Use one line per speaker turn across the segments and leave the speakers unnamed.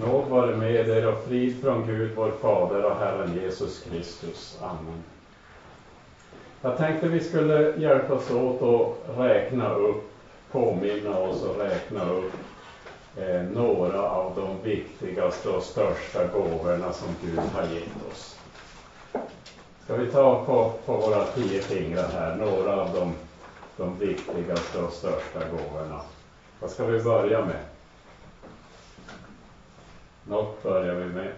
Nåd vare med er och frid från Gud vår Fader och Herren Jesus Kristus. Amen. Jag tänkte vi skulle hjälpas åt att räkna upp, påminna oss och räkna upp eh, några av de viktigaste och största gåvorna som Gud har gett oss. Ska vi ta på, på våra tio fingrar här, några av de, de viktigaste och största gåvorna. Vad ska vi börja med? Något börjar vi med.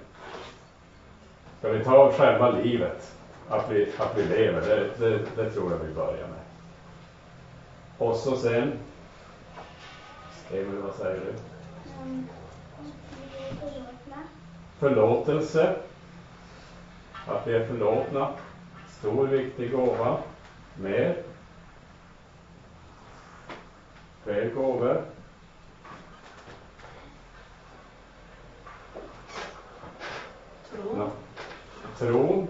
Ska vi ta själva livet? Att vi, att vi lever, det, det, det tror jag vi börjar med. Och så sen, Emil, vad säger du? Förlåtelse. Att vi är förlåtna. Stor viktig gåva. Mer? Fler gåvor?
Tro.
Ja. Tron.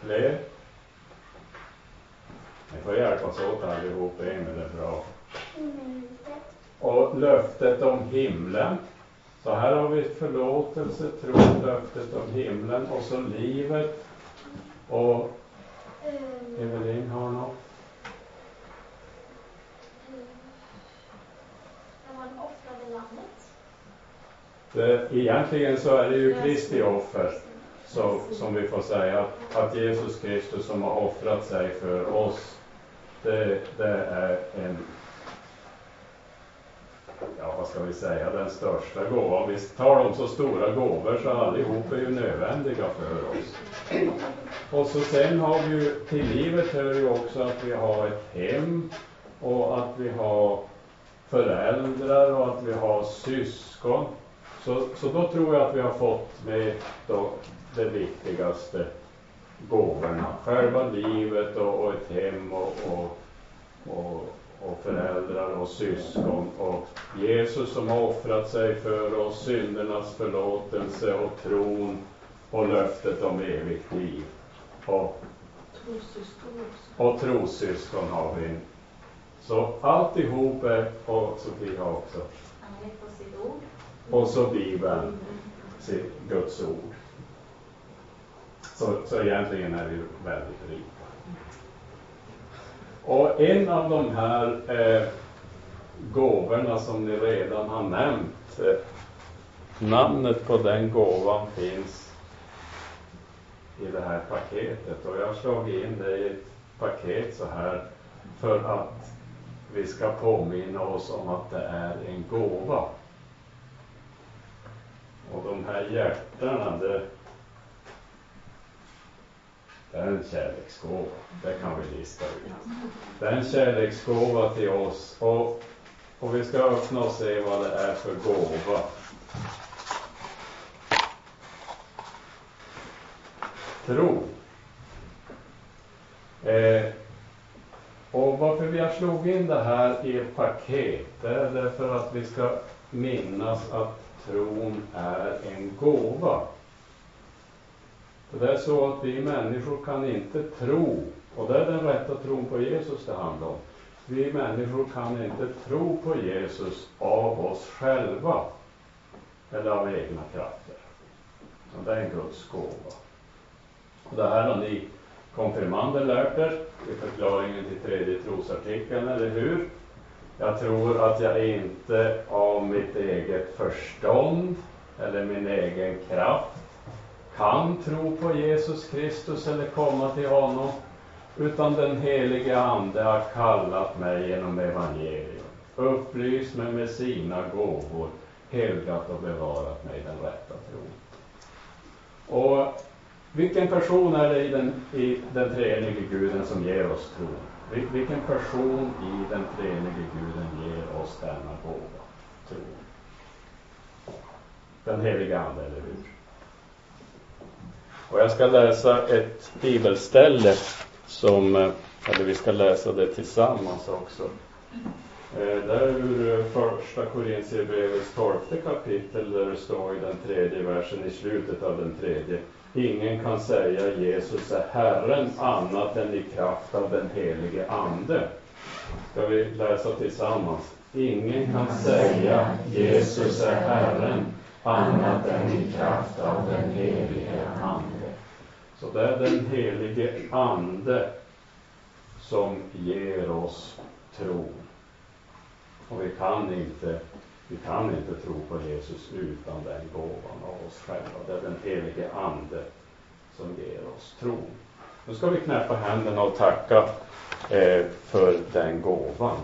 Fler? Ni får hjälpas åt allihop, Emil är bra. Och löftet om himlen. Så här har vi förlåtelse, tro, löftet om himlen och så livet. Och Evelin har något?
Offrade.
Det, egentligen så är det ju Kristi offer som, som vi får säga att, att Jesus Kristus som har offrat sig för oss, det, det är en, ja vad ska vi säga, den största gåvan. Vi talar om så stora gåvor så allihop är ju nödvändiga för oss. Och så sen har vi ju, till livet hör ju också att vi har ett hem och att vi har föräldrar och att vi har syskon. Så, så då tror jag att vi har fått med då det viktigaste gåvorna. Själva livet och, och ett hem och, och, och, och föräldrar och syskon och Jesus som har offrat sig för oss, syndernas förlåtelse och tron och löftet om evigt liv. Och,
Trossyskon också.
och trossyskon har vi. Så alltihop är, och Sofia också,
Han är på sitt ord
och så Bibeln, sitt Guds ord. Så, så egentligen är vi väldigt rika. Och en av de här eh, gåvorna som ni redan har nämnt, eh, namnet på den gåvan finns i det här paketet och jag har slagit in det i ett paket så här för att vi ska påminna oss om att det är en gåva. Och de här hjärtarna, det, det är en kärleksgåva. Det kan vi lista ut. Det är en kärleksgåva till oss och, och vi ska öppna och se vad det är för gåva. Tro. Eh, och varför vi har slagit in det här i ett paket, det är därför att vi ska minnas att tron är en gåva. För det är så att vi människor kan inte tro, och det är den rätta tron på Jesus det handlar om. Vi människor kan inte tro på Jesus av oss själva, eller av egna krafter. Och det är en Guds gåva. Och det här har ni konfirmander lärt er i förklaringen till tredje trosartikeln, eller hur? Jag tror att jag inte av mitt eget förstånd eller min egen kraft kan tro på Jesus Kristus eller komma till honom, utan den helige Ande har kallat mig genom evangelium, upplyst mig med sina gåvor, helgat och bevarat mig den rätta tron. Och vilken person är det i den, i den treenige guden som ger oss tron? Vilken person i den treenige guden ger oss denna gåva, tro? Den heliga Ande, eller hur? Och jag ska läsa ett bibelställe som, eh, eller vi ska läsa det tillsammans också. Eh, det är ur eh, första Korintierbrevets tolfte kapitel där det står i den tredje versen i slutet av den tredje. Ingen kan säga Jesus är Herren annat än i kraft av den helige Ande. Ska vi läsa tillsammans? Ingen kan säga Jesus är Herren annat än i kraft av den helige Ande. Så det är den helige Ande som ger oss tro. Och vi kan inte, vi kan inte tro på Jesus utan den gåvan av oss själva. Det är den helige Ande som ger oss tro. Nu ska vi knäppa händerna och tacka eh, för den gåvan.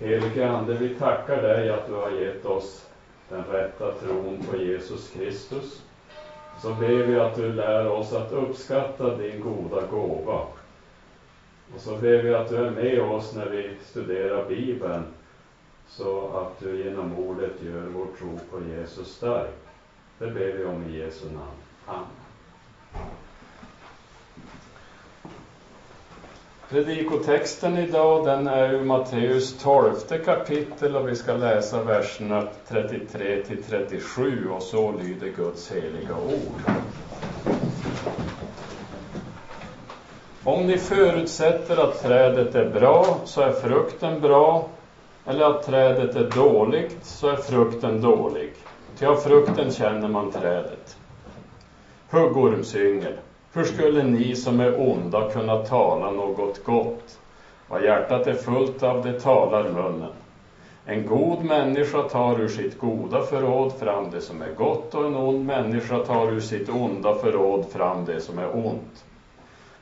Helige Ande, vi tackar dig att du har gett oss den rätta tron på Jesus Kristus. Så ber vi att du lär oss att uppskatta din goda gåva. Och så ber vi att du är med oss när vi studerar Bibeln så att du genom ordet gör vår tro på Jesus stark. Det ber vi om i Jesu namn. Amen. Predikotexten idag den är ur Matteus 12 kapitel och vi ska läsa verserna 33 till 37 och så lyder Guds heliga ord. Om ni förutsätter att trädet är bra så är frukten bra eller att trädet är dåligt så är frukten dålig. Ty av frukten känner man trädet. Huggormsyngel. Hur skulle ni som är onda kunna tala något gott? Vad hjärtat är fullt av, det talar munnen. En god människa tar ur sitt goda förråd fram det som är gott och en ond människa tar ur sitt onda förråd fram det som är ont.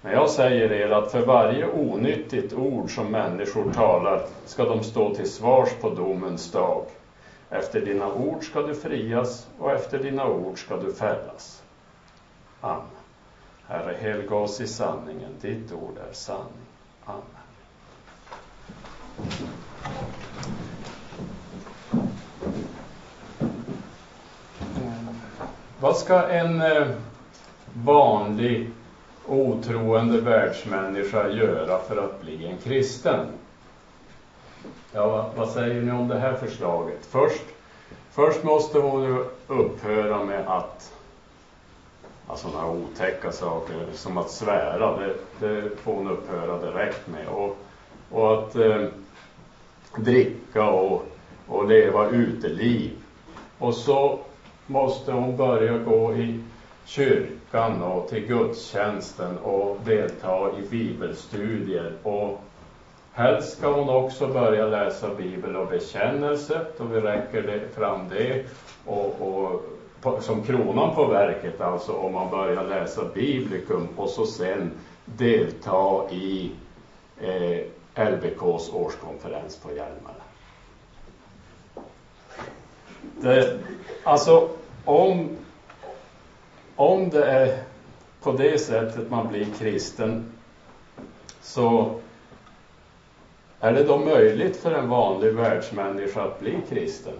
Men jag säger er att för varje onyttigt ord som människor talar ska de stå till svars på domens dag. Efter dina ord ska du frias och efter dina ord ska du fällas. Amen. Herre, helga oss i sanningen. Ditt ord är sanning. Amen. Vad ska en eh, vanlig otroende världsmänniska göra för att bli en kristen? Ja, vad säger ni om det här förslaget? Först, först måste hon ju upphöra med att alltså sådana otäcka saker som att svära, det, det får hon upphöra direkt med. Och, och att eh, dricka och, och leva uteliv. Och så måste hon börja gå i kyrkan och till gudstjänsten och delta i bibelstudier. Och helst ska hon också börja läsa bibel och bekännelse, då vi räcker det, fram det. Och, och på, som kronan på verket, alltså om man börjar läsa biblikum och så sen delta i eh, LBKs årskonferens på Hjälmaren. Det, alltså om, om det är på det sättet man blir kristen så är det då möjligt för en vanlig världsmänniska att bli kristen?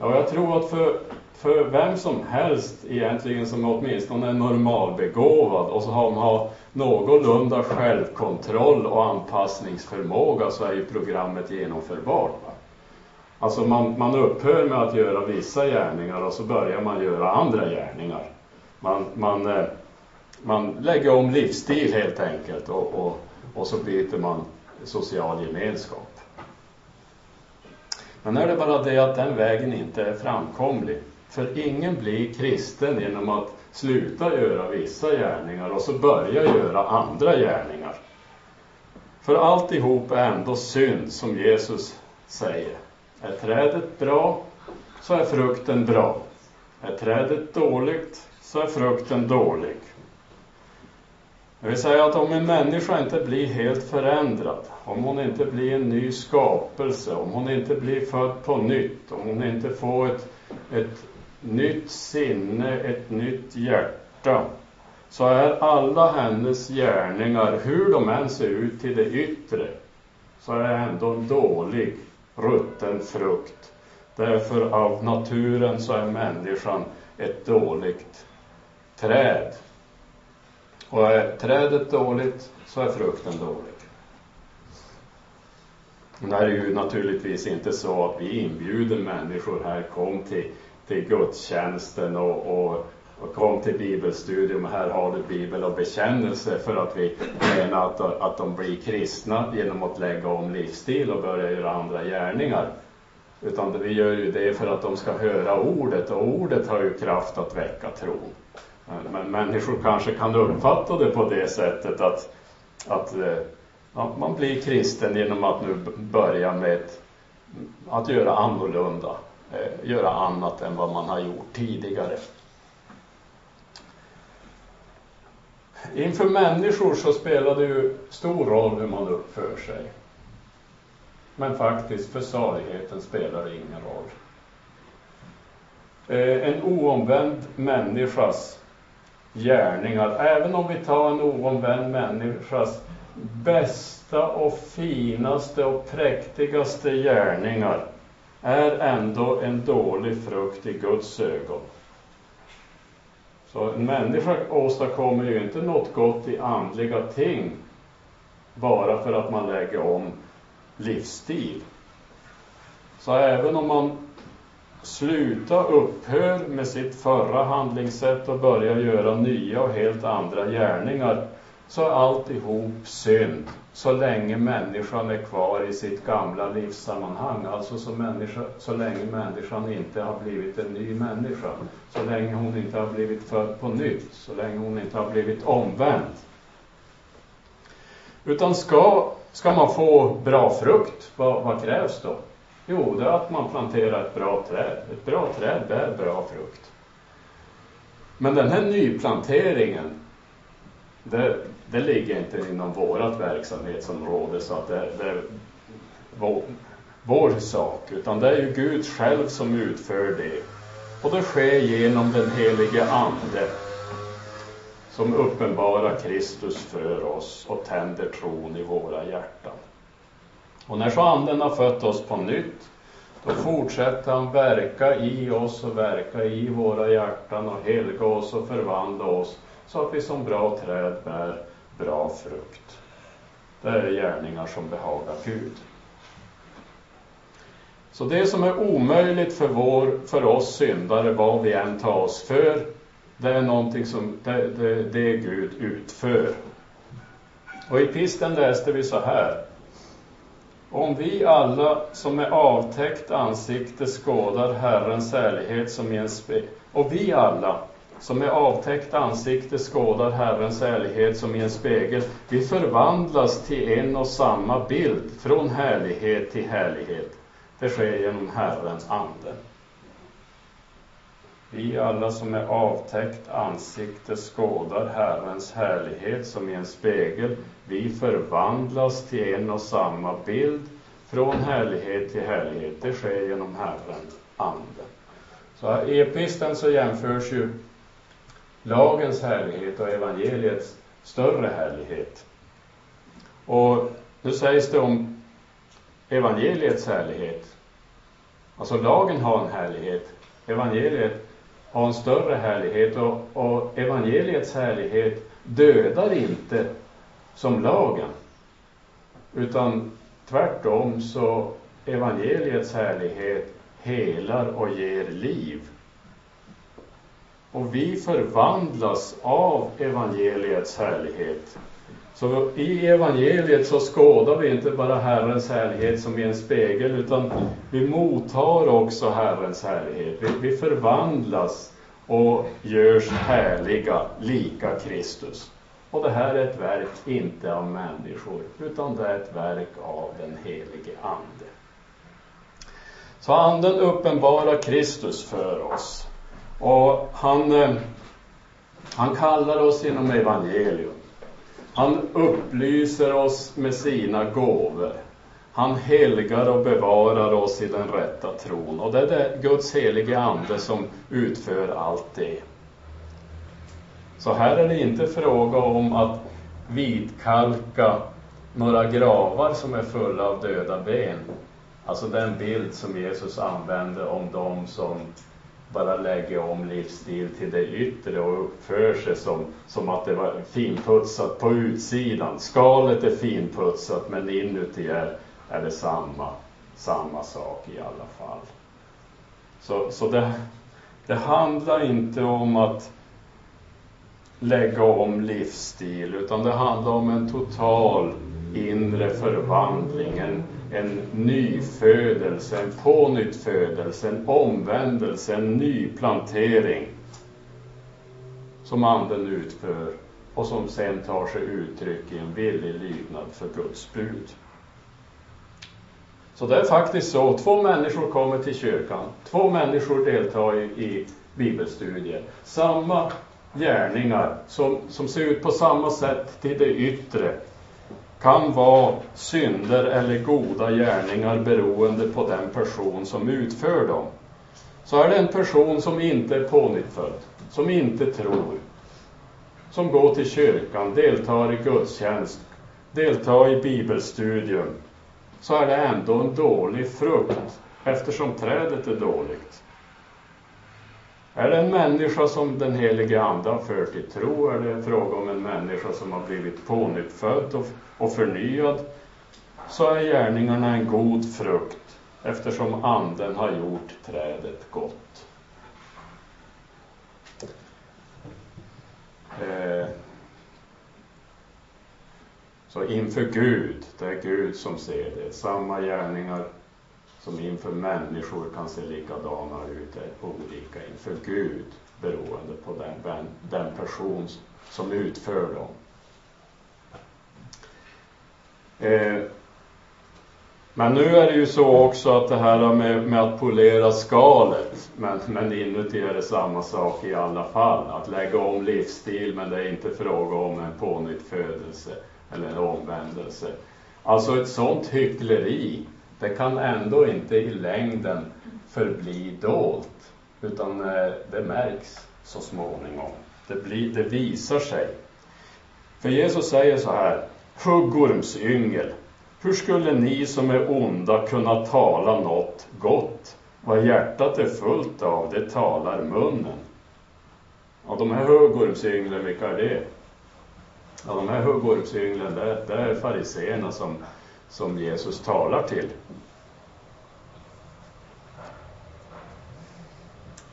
Ja, jag tror att för, för vem som helst egentligen som åtminstone är normalbegåvad och så har man har någorlunda självkontroll och anpassningsförmåga så är ju programmet genomförbart. Alltså man, man upphör med att göra vissa gärningar och så börjar man göra andra gärningar. Man, man, eh, man lägger om livsstil helt enkelt och, och, och så byter man social gemenskap. Men är det bara det att den vägen inte är framkomlig. För ingen blir kristen genom att sluta göra vissa gärningar och så börja göra andra gärningar. För alltihop är ändå synd, som Jesus säger. Är trädet bra, så är frukten bra. Är trädet dåligt, så är frukten dålig. Det vill säga att om en människa inte blir helt förändrad, om hon inte blir en ny skapelse, om hon inte blir född på nytt, om hon inte får ett, ett nytt sinne, ett nytt hjärta, så är alla hennes gärningar, hur de än ser ut till det yttre, så är det ändå en dålig, rutten frukt. Därför av naturen så är människan ett dåligt träd. Och är trädet dåligt så är frukten dålig. Det är ju naturligtvis inte så att vi inbjuder människor här, kom till, till gudstjänsten och, och, och kom till bibelstudium. Här har du bibel och bekännelse för att vi menar att, att de blir kristna genom att lägga om livsstil och börja göra andra gärningar. Utan vi gör ju det för att de ska höra ordet och ordet har ju kraft att väcka tro. Men människor kanske kan uppfatta det på det sättet att, att eh, ja, man blir kristen genom att nu börja med att göra annorlunda, eh, göra annat än vad man har gjort tidigare. Inför människor så spelar det ju stor roll hur man uppför sig. Men faktiskt för saligheten spelar det ingen roll. Eh, en oomvänd människas gärningar, även om vi tar en oomvänd människas bästa och finaste och präktigaste gärningar, är ändå en dålig frukt i Guds ögon. Så en människa åstadkommer ju inte något gott i andliga ting bara för att man lägger om livsstil. Så även om man slutar, upphör med sitt förra handlingssätt och börjar göra nya och helt andra gärningar så är alltihop synd så länge människan är kvar i sitt gamla livssammanhang. Alltså så, människa, så länge människan inte har blivit en ny människa. Så länge hon inte har blivit född på nytt. Så länge hon inte har blivit omvänd. Utan ska, ska man få bra frukt, vad, vad krävs då? Jo, det är att man planterar ett bra träd. Ett bra träd bär bra frukt. Men den här nyplanteringen, det, det ligger inte inom vårat verksamhetsområde så att det, det är vår, vår sak, utan det är ju Gud själv som utför det. Och det sker genom den helige Ande som uppenbarar Kristus för oss och tänder tron i våra hjärtan. Och när så Anden har fött oss på nytt, då fortsätter han verka i oss och verka i våra hjärtan och helga oss och förvandla oss så att vi som bra träd bär bra frukt. Det är gärningar som behagar Gud. Så det som är omöjligt för, vår, för oss syndare, vad vi än tar oss för, det är någonting som det, det, det Gud utför. Och i pisten läste vi så här. Om vi alla som med avtäckt ansikte skådar Herrens ärlighet som i en spegel. Och vi alla som med avtäckt ansikte skådar Herrens härlighet som i en spegel. Vi förvandlas till en och samma bild, från härlighet till härlighet. Det sker genom Herrens ande. Vi alla som med avtäckt ansikte skådar Herrens härlighet som i en spegel. Vi förvandlas till en och samma bild, från härlighet till härlighet. Det sker genom Herrens ande. Så i episten så jämförs ju lagens härlighet och evangeliets större härlighet. Och nu sägs det om evangeliets härlighet. Alltså lagen har en härlighet, evangeliet har en större härlighet och, och evangeliets härlighet dödar inte som lagen. Utan tvärtom så evangeliets härlighet helar och ger liv. Och vi förvandlas av evangeliets härlighet. Så i evangeliet så skådar vi inte bara Herrens härlighet som i en spegel, utan vi mottar också Herrens härlighet. Vi, vi förvandlas och görs härliga, lika Kristus. Och det här är ett verk inte av människor, utan det är ett verk av den helige Ande. Så Anden uppenbarar Kristus för oss. Och han, eh, han kallar oss genom evangelium. Han upplyser oss med sina gåvor. Han helgar och bevarar oss i den rätta tron. Och det är det Guds helige Ande som utför allt det. Så här är det inte fråga om att vitkalka några gravar som är fulla av döda ben. Alltså den bild som Jesus använde om de som bara lägger om livsstil till det yttre och uppför sig som, som att det var finputsat på utsidan. Skalet är finputsat men inuti är, är det samma, samma sak i alla fall. Så, så det, det handlar inte om att lägga om livsstil, utan det handlar om en total inre förvandling, en, en nyfödelse, en pånyttfödelse, en omvändelse, en nyplantering som Anden utför och som sen tar sig uttryck i en villig lydnad för Guds bud. Så det är faktiskt så, två människor kommer till kyrkan, två människor deltar i, i bibelstudier. Samma gärningar som, som ser ut på samma sätt till det yttre kan vara synder eller goda gärningar beroende på den person som utför dem. Så är det en person som inte är pånyttfödd, som inte tror, som går till kyrkan, deltar i gudstjänst, deltar i bibelstudium, så är det ändå en dålig frukt eftersom trädet är dåligt. Är det en människa som den helige Ande har fört till tro, är det en fråga om en människa som har blivit pånyttfödd och, förnyad, så är gärningarna en god frukt eftersom Anden har gjort trädet gott. Eh, så inför Gud, det är Gud som ser det, samma gärningar som inför människor kan se likadana ut är olika inför Gud beroende på den, den person som utför dem. Eh, men nu är det ju så också att det här med, med att polera skalet, men, men inuti är det samma sak i alla fall. Att lägga om livsstil, men det är inte fråga om en pånyttfödelse eller en omvändelse. Alltså ett sånt hyckleri det kan ändå inte i längden förbli dolt, utan eh, det märks så småningom. Det, blir, det visar sig. För Jesus säger så här, huggormsyngel, hur skulle ni som är onda kunna tala något gott? Vad hjärtat är fullt av, det talar munnen. Ja, de här huggormsynglen, vilka är det? Ja, de här huggormsynglen, det, det är fariseerna som som Jesus talar till.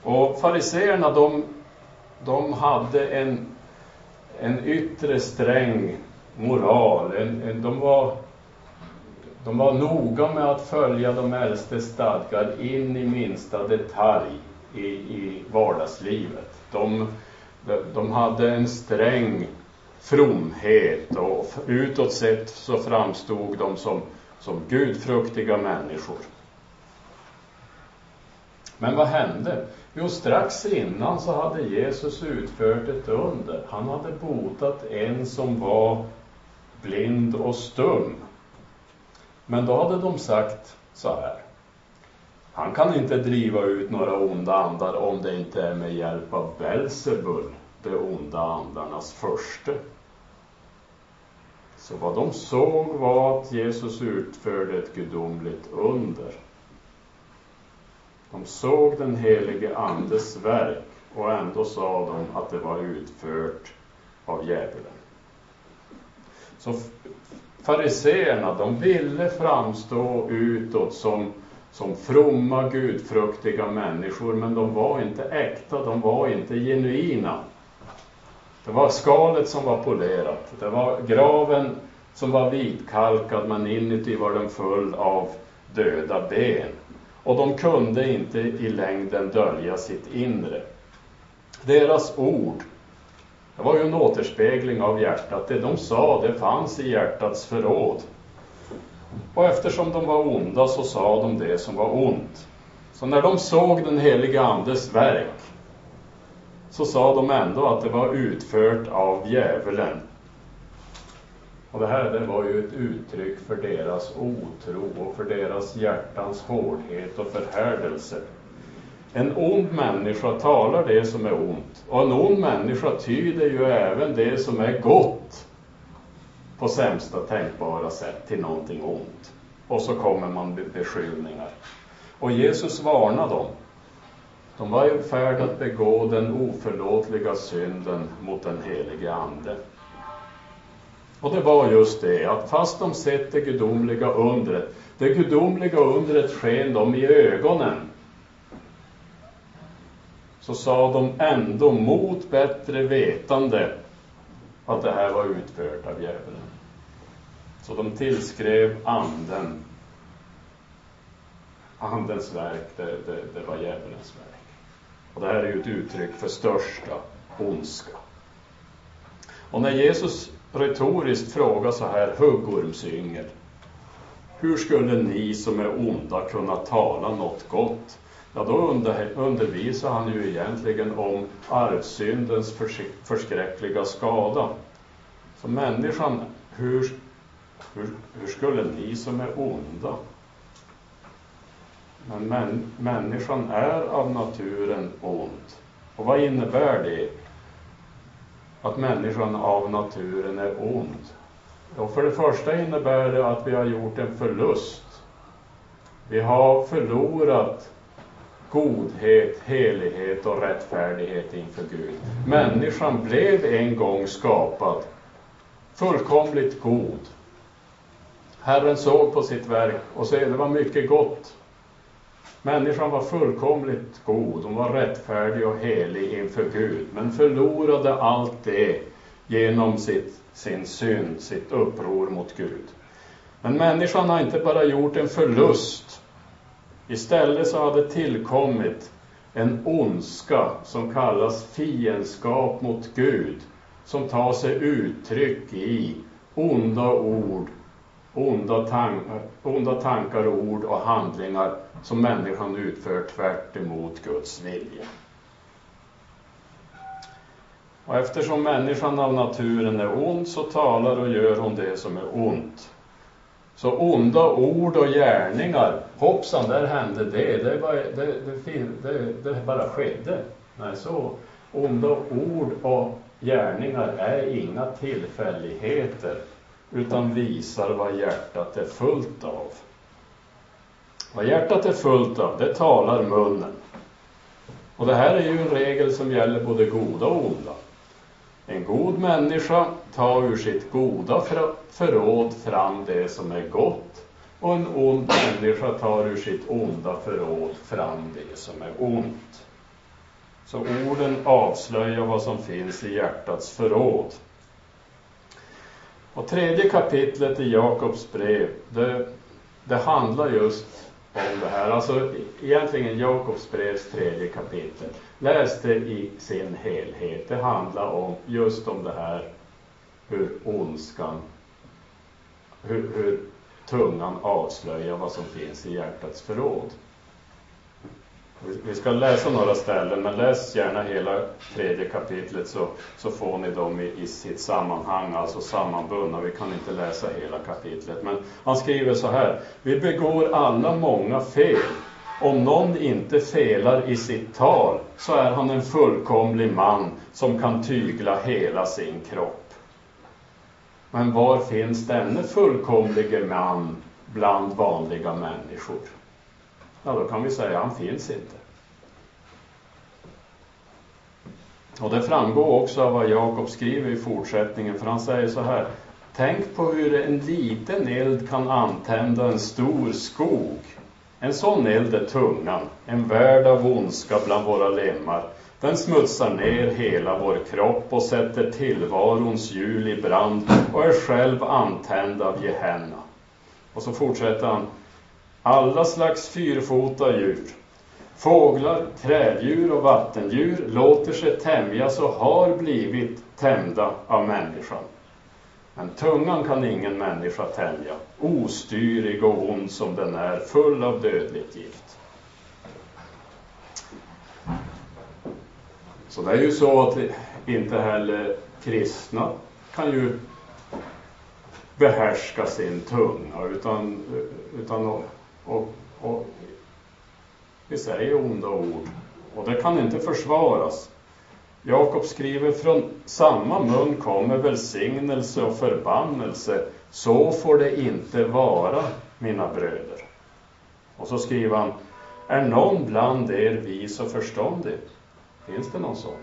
Och fariseerna de, de hade en, en yttre sträng moral. En, en, de, var, de var noga med att följa de äldste stadgar in i minsta detalj i, i vardagslivet. De, de hade en sträng fromhet och utåt sett så framstod de som, som gudfruktiga människor. Men vad hände? Jo, strax innan så hade Jesus utfört ett under. Han hade botat en som var blind och stum. Men då hade de sagt så här. Han kan inte driva ut några onda andar om det inte är med hjälp av Belsebul, de onda andarnas förste. Så vad de såg var att Jesus utförde ett gudomligt under. De såg den helige Andes verk och ändå sa de att det var utfört av djävulen. Så fariseerna, de ville framstå utåt som, som fromma, gudfruktiga människor, men de var inte äkta, de var inte genuina. Det var skalet som var polerat. Det var graven som var vitkalkad, men inuti var den full av döda ben. Och de kunde inte i längden dölja sitt inre. Deras ord, det var ju en återspegling av hjärtat. Det de sa, det fanns i hjärtats förråd. Och eftersom de var onda så sa de det som var ont. Så när de såg den helige Andes verk så sa de ändå att det var utfört av djävulen. Och det här det var ju ett uttryck för deras otro och för deras hjärtans hårdhet och förhärdelse. En ond människa talar det som är ont och en ond människa tyder ju även det som är gott på sämsta tänkbara sätt till någonting ont. Och så kommer man med beskyllningar. Och Jesus varnar dem de var i färd att begå den oförlåtliga synden mot den helige Ande. Och det var just det, att fast de sett det gudomliga undret, det gudomliga undret sken dem i ögonen. så sa de ändå mot bättre vetande att det här var utfört av djävulen. Så de tillskrev anden, andens verk, det, det, det var djävulens verk. Och det här är ju ett uttryck för största ondska. Och när Jesus retoriskt frågar så här, huggormsyngel, hur skulle ni som är onda kunna tala något gott? Ja, då under, undervisar han ju egentligen om arvsyndens förskräckliga skada. Så människan, hur, hur, hur skulle ni som är onda? Men män, människan är av naturen ond. Och vad innebär det? Att människan av naturen är ond. Och för det första innebär det att vi har gjort en förlust. Vi har förlorat godhet, helighet och rättfärdighet inför Gud. Människan blev en gång skapad fullkomligt god. Herren såg på sitt verk och se, det var mycket gott. Människan var fullkomligt god, hon var rättfärdig och helig inför Gud, men förlorade allt det genom sitt, sin synd, sitt uppror mot Gud. Men människan har inte bara gjort en förlust, istället så har det tillkommit en ondska som kallas fiendskap mot Gud, som tar sig uttryck i onda ord, onda, tank, onda tankar, ord och handlingar som människan utför tvärt emot Guds vilja. Och eftersom människan av naturen är ond så talar och gör hon det som är ont. Så onda ord och gärningar, hoppsan, där hände det. Det, bara, det, det, det, det bara skedde. Nej, så onda ord och gärningar är inga tillfälligheter, utan visar vad hjärtat är fullt av. Vad hjärtat är fullt av, det talar munnen. Och det här är ju en regel som gäller både goda och onda. En god människa tar ur sitt goda förråd fram det som är gott och en ond människa tar ur sitt onda förråd fram det som är ont. Så orden avslöjar vad som finns i hjärtats förråd. Och tredje kapitlet i Jakobs brev, det, det handlar just om det här. Alltså egentligen Jakobs brevs tredje kapitel. Läs det i sin helhet. Det handlar om just om det här hur ondskan, hur, hur tungan avslöjar vad som finns i hjärtats förråd. Vi ska läsa några ställen, men läs gärna hela tredje kapitlet så, så får ni dem i, i sitt sammanhang, alltså sammanbundna. Vi kan inte läsa hela kapitlet. Men han skriver så här. Vi begår alla många fel. Om någon inte felar i sitt tal så är han en fullkomlig man som kan tygla hela sin kropp. Men var finns denne fullkomlige man bland vanliga människor? Ja, då kan vi säga att han finns inte. Och det framgår också av vad Jakob skriver i fortsättningen, för han säger så här. Tänk på hur en liten eld kan antända en stor skog. En sån eld är tungan, en värld av ondska bland våra lemmar. Den smutsar ner hela vår kropp och sätter tillvarons hjul i brand och är själv antänd av Gehenna. Och så fortsätter han alla slags fyrfota djur, fåglar, träddjur och vattendjur låter sig tämjas och har blivit tämjda av människan. Men tungan kan ingen människa tämja, ostyrig och ond som den är, full av dödligt gift. Så det är ju så att inte heller kristna kan ju behärska sin tunga, utan, utan och, och vi säger onda ord och det kan inte försvaras. Jakob skriver från samma mun kommer välsignelse och förbannelse. Så får det inte vara, mina bröder. Och så skriver han, är någon bland er vis och förståndig? Finns det någon sån?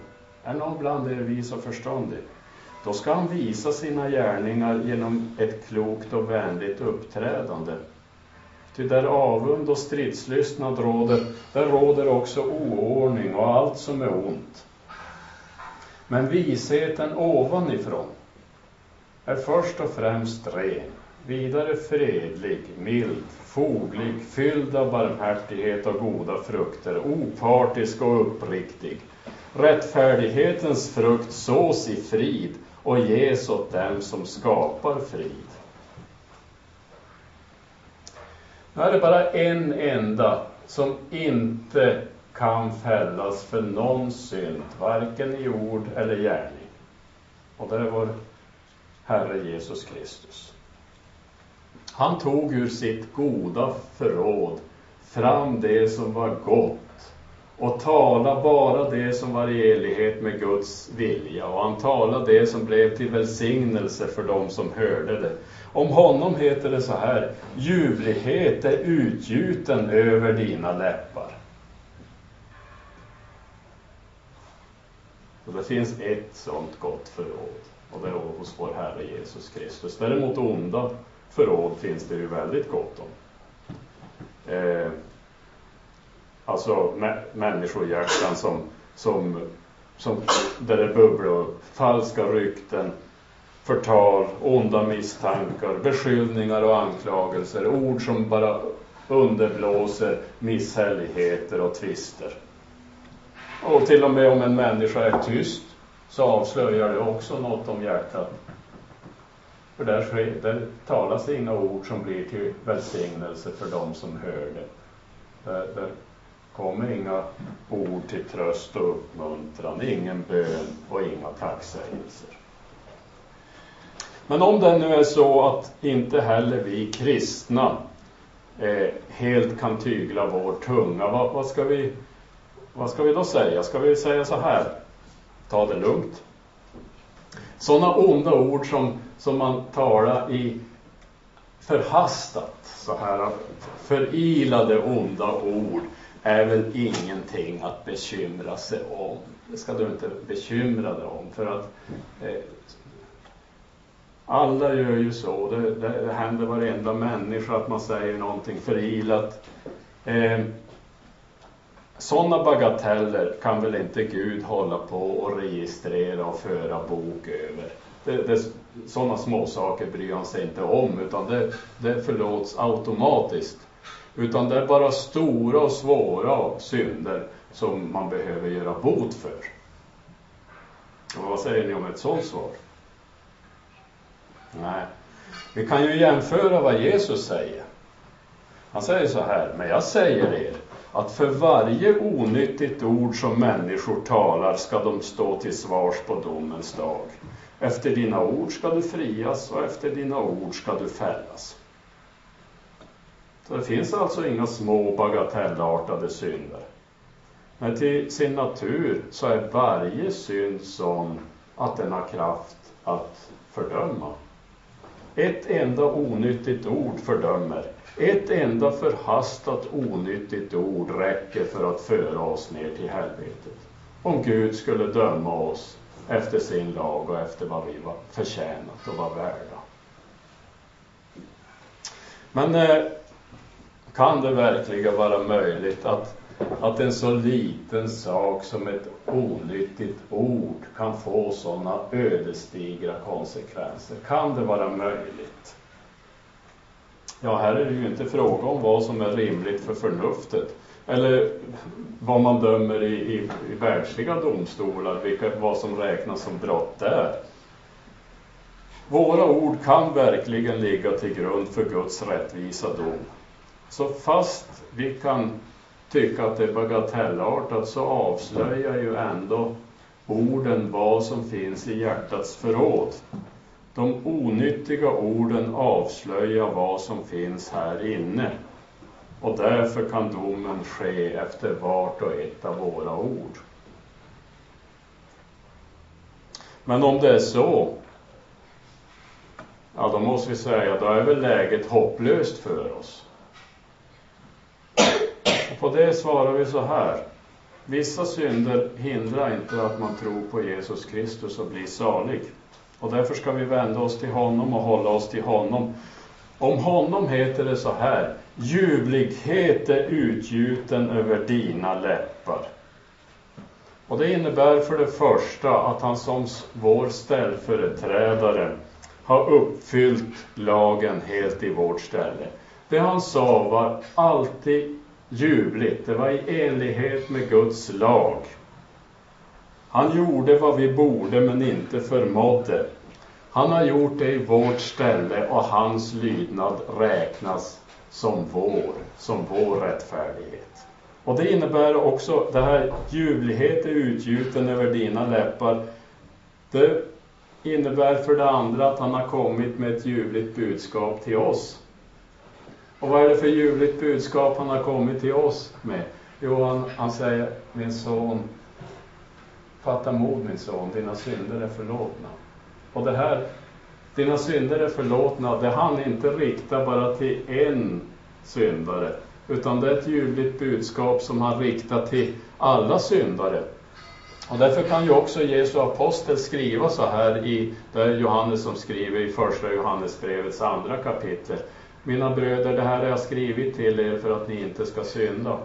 Är någon bland er vis och förståndig? Då ska han visa sina gärningar genom ett klokt och vänligt uppträdande Ty där avund och stridslystnad råder, där råder också oordning och allt som är ont. Men visheten ovanifrån är först och främst ren, vidare fredlig, mild, foglig, fylld av barmhärtighet och goda frukter, opartisk och uppriktig. Rättfärdighetens frukt sås i frid och ges åt dem som skapar frid. Nu är det bara en enda som inte kan fällas för någon synd, varken i ord eller gärning. Och det är vår Herre Jesus Kristus. Han tog ur sitt goda förråd fram det som var gott och talade bara det som var i enlighet med Guds vilja och han talade det som blev till välsignelse för dem som hörde det. Om honom heter det så här, ljuvlighet är utgjuten över dina läppar. Och det finns ett sådant gott förråd och det är hos vår Herre Jesus Kristus. Däremot onda förråd finns det ju väldigt gott om. Eh, alltså människohjärtan som, som, som, där det bubblar falska rykten, förtal, onda misstankar, beskyllningar och anklagelser, ord som bara underblåser misshälligheter och tvister. Och till och med om en människa är tyst så avslöjar det också något om hjärtat. För där, sker, där talas det inga ord som blir till välsignelse för dem som hör det. Där, där kommer inga ord till tröst och uppmuntran, ingen bön och inga tacksägelser. Men om det nu är så att inte heller vi kristna eh, helt kan tygla vår tunga, vad, vad, ska vi, vad ska vi då säga? Ska vi säga så här? Ta det lugnt. Sådana onda ord som, som man talar i förhastat, så här förilade onda ord är väl ingenting att bekymra sig om. Det ska du inte bekymra dig om för att eh, alla gör ju så. Det, det, det händer varenda människa att man säger någonting förilat. Eh, sådana bagateller kan väl inte Gud hålla på och registrera och föra bok över. Det, det, sådana småsaker bryr han sig inte om, utan det, det förlåts automatiskt. Utan det är bara stora och svåra synder som man behöver göra bot för. Och vad säger ni om ett sådant svar? Nej. Vi kan ju jämföra vad Jesus säger. Han säger så här, men jag säger er att för varje onyttigt ord som människor talar ska de stå till svars på domens dag. Efter dina ord ska du frias och efter dina ord ska du fällas. Så det finns alltså inga små bagatellartade synder. Men till sin natur så är varje synd sån att den har kraft att fördöma. Ett enda onyttigt ord fördömer. Ett enda förhastat onyttigt ord räcker för att föra oss ner till helvetet. Om Gud skulle döma oss efter sin lag och efter vad vi var förtjänat och var värda. Men eh, kan det verkligen vara möjligt att, att en så liten sak som ett onyttigt ord kan få sådana ödesdigra konsekvenser? Kan det vara möjligt? Ja, här är det ju inte fråga om vad som är rimligt för förnuftet eller vad man dömer i, i, i världsliga domstolar, vilka, vad som räknas som brott där. Våra ord kan verkligen ligga till grund för Guds rättvisa dom. Så fast vi kan tycka att det är bagatellartat så avslöjar ju ändå orden vad som finns i hjärtats förråd. De onyttiga orden avslöjar vad som finns här inne. Och därför kan domen ske efter vart och ett av våra ord. Men om det är så, ja då måste vi säga, då är väl läget hopplöst för oss. På det svarar vi så här. Vissa synder hindrar inte att man tror på Jesus Kristus och blir salig. Och därför ska vi vända oss till honom och hålla oss till honom. Om honom heter det så här, ljuvlighet är utgjuten över dina läppar. Och det innebär för det första att han som vår ställföreträdare har uppfyllt lagen helt i vårt ställe. Det han sa var alltid ljuvligt, det var i enlighet med Guds lag. Han gjorde vad vi borde men inte förmådde. Han har gjort det i vårt ställe och hans lydnad räknas som vår, som vår rättfärdighet. Och det innebär också, det här ljuvlighet är utgjuten över dina läppar. Det innebär för det andra att han har kommit med ett ljuvligt budskap till oss. Och vad är det för ljuvligt budskap han har kommit till oss med? Jo, han, han säger, min son, fatta mod min son, dina synder är förlåtna. Och det här, dina synder är förlåtna, det han inte riktar bara till en syndare, utan det är ett ljuvligt budskap som han riktar till alla syndare. Och därför kan ju också Jesu apostel skriva så här i, det är Johannes som skriver i första Johannesbrevets andra kapitel. Mina bröder, det här har jag skrivit till er för att ni inte ska synda.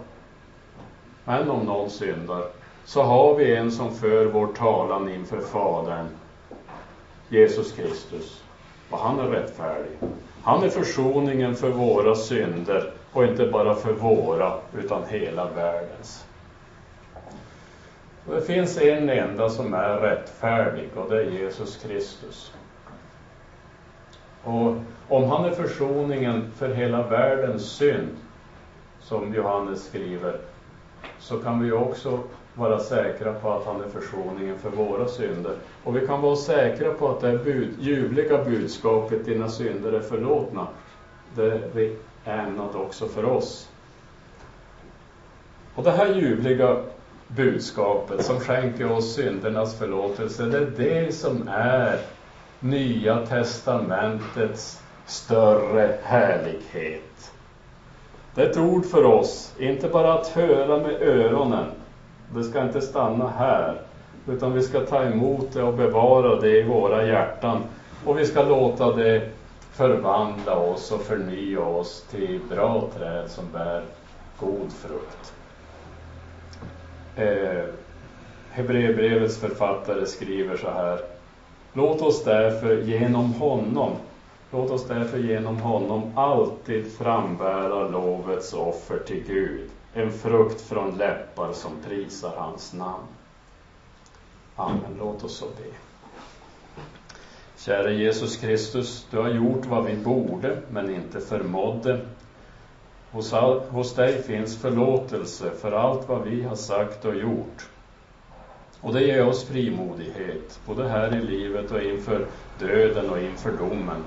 Men om någon syndar, så har vi en som för vår talan inför Fadern, Jesus Kristus. Och han är rättfärdig. Han är försoningen för våra synder och inte bara för våra, utan hela världens. Och det finns en enda som är rättfärdig och det är Jesus Kristus. Och om han är försoningen för hela världens synd, som Johannes skriver, så kan vi också vara säkra på att han är försoningen för våra synder. Och vi kan vara säkra på att det bud, ljuvliga budskapet, dina synder är förlåtna, det är ämnat också för oss. Och det här ljuvliga budskapet som skänker oss syndernas förlåtelse, det är det som är Nya testamentets större härlighet. Det är ett ord för oss, inte bara att höra med öronen. Det ska inte stanna här, utan vi ska ta emot det och bevara det i våra hjärtan. Och vi ska låta det förvandla oss och förnya oss till bra träd som bär god frukt. Eh, Hebreerbrevets författare skriver så här. Låt oss därför genom honom, låt oss därför genom honom alltid frambära lovets offer till Gud, en frukt från läppar som prisar hans namn. Amen. Låt oss så be. Käre Jesus Kristus, du har gjort vad vi borde men inte förmådde. Hos, all, hos dig finns förlåtelse för allt vad vi har sagt och gjort. Och det ger oss frimodighet, både här i livet och inför döden och inför domen.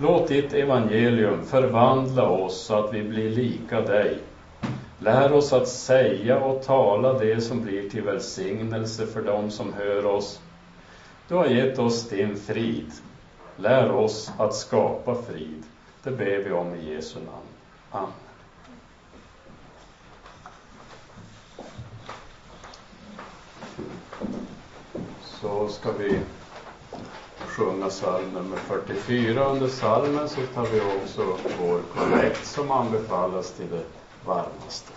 Låt ditt evangelium förvandla oss så att vi blir lika dig. Lär oss att säga och tala det som blir till välsignelse för dem som hör oss. Du har gett oss din frid. Lär oss att skapa frid. Det ber vi om i Jesu namn. Amen. Så ska vi sjunga psalm nummer 44. Under psalmen så tar vi också vår kollekt som anbefallas till det varmaste.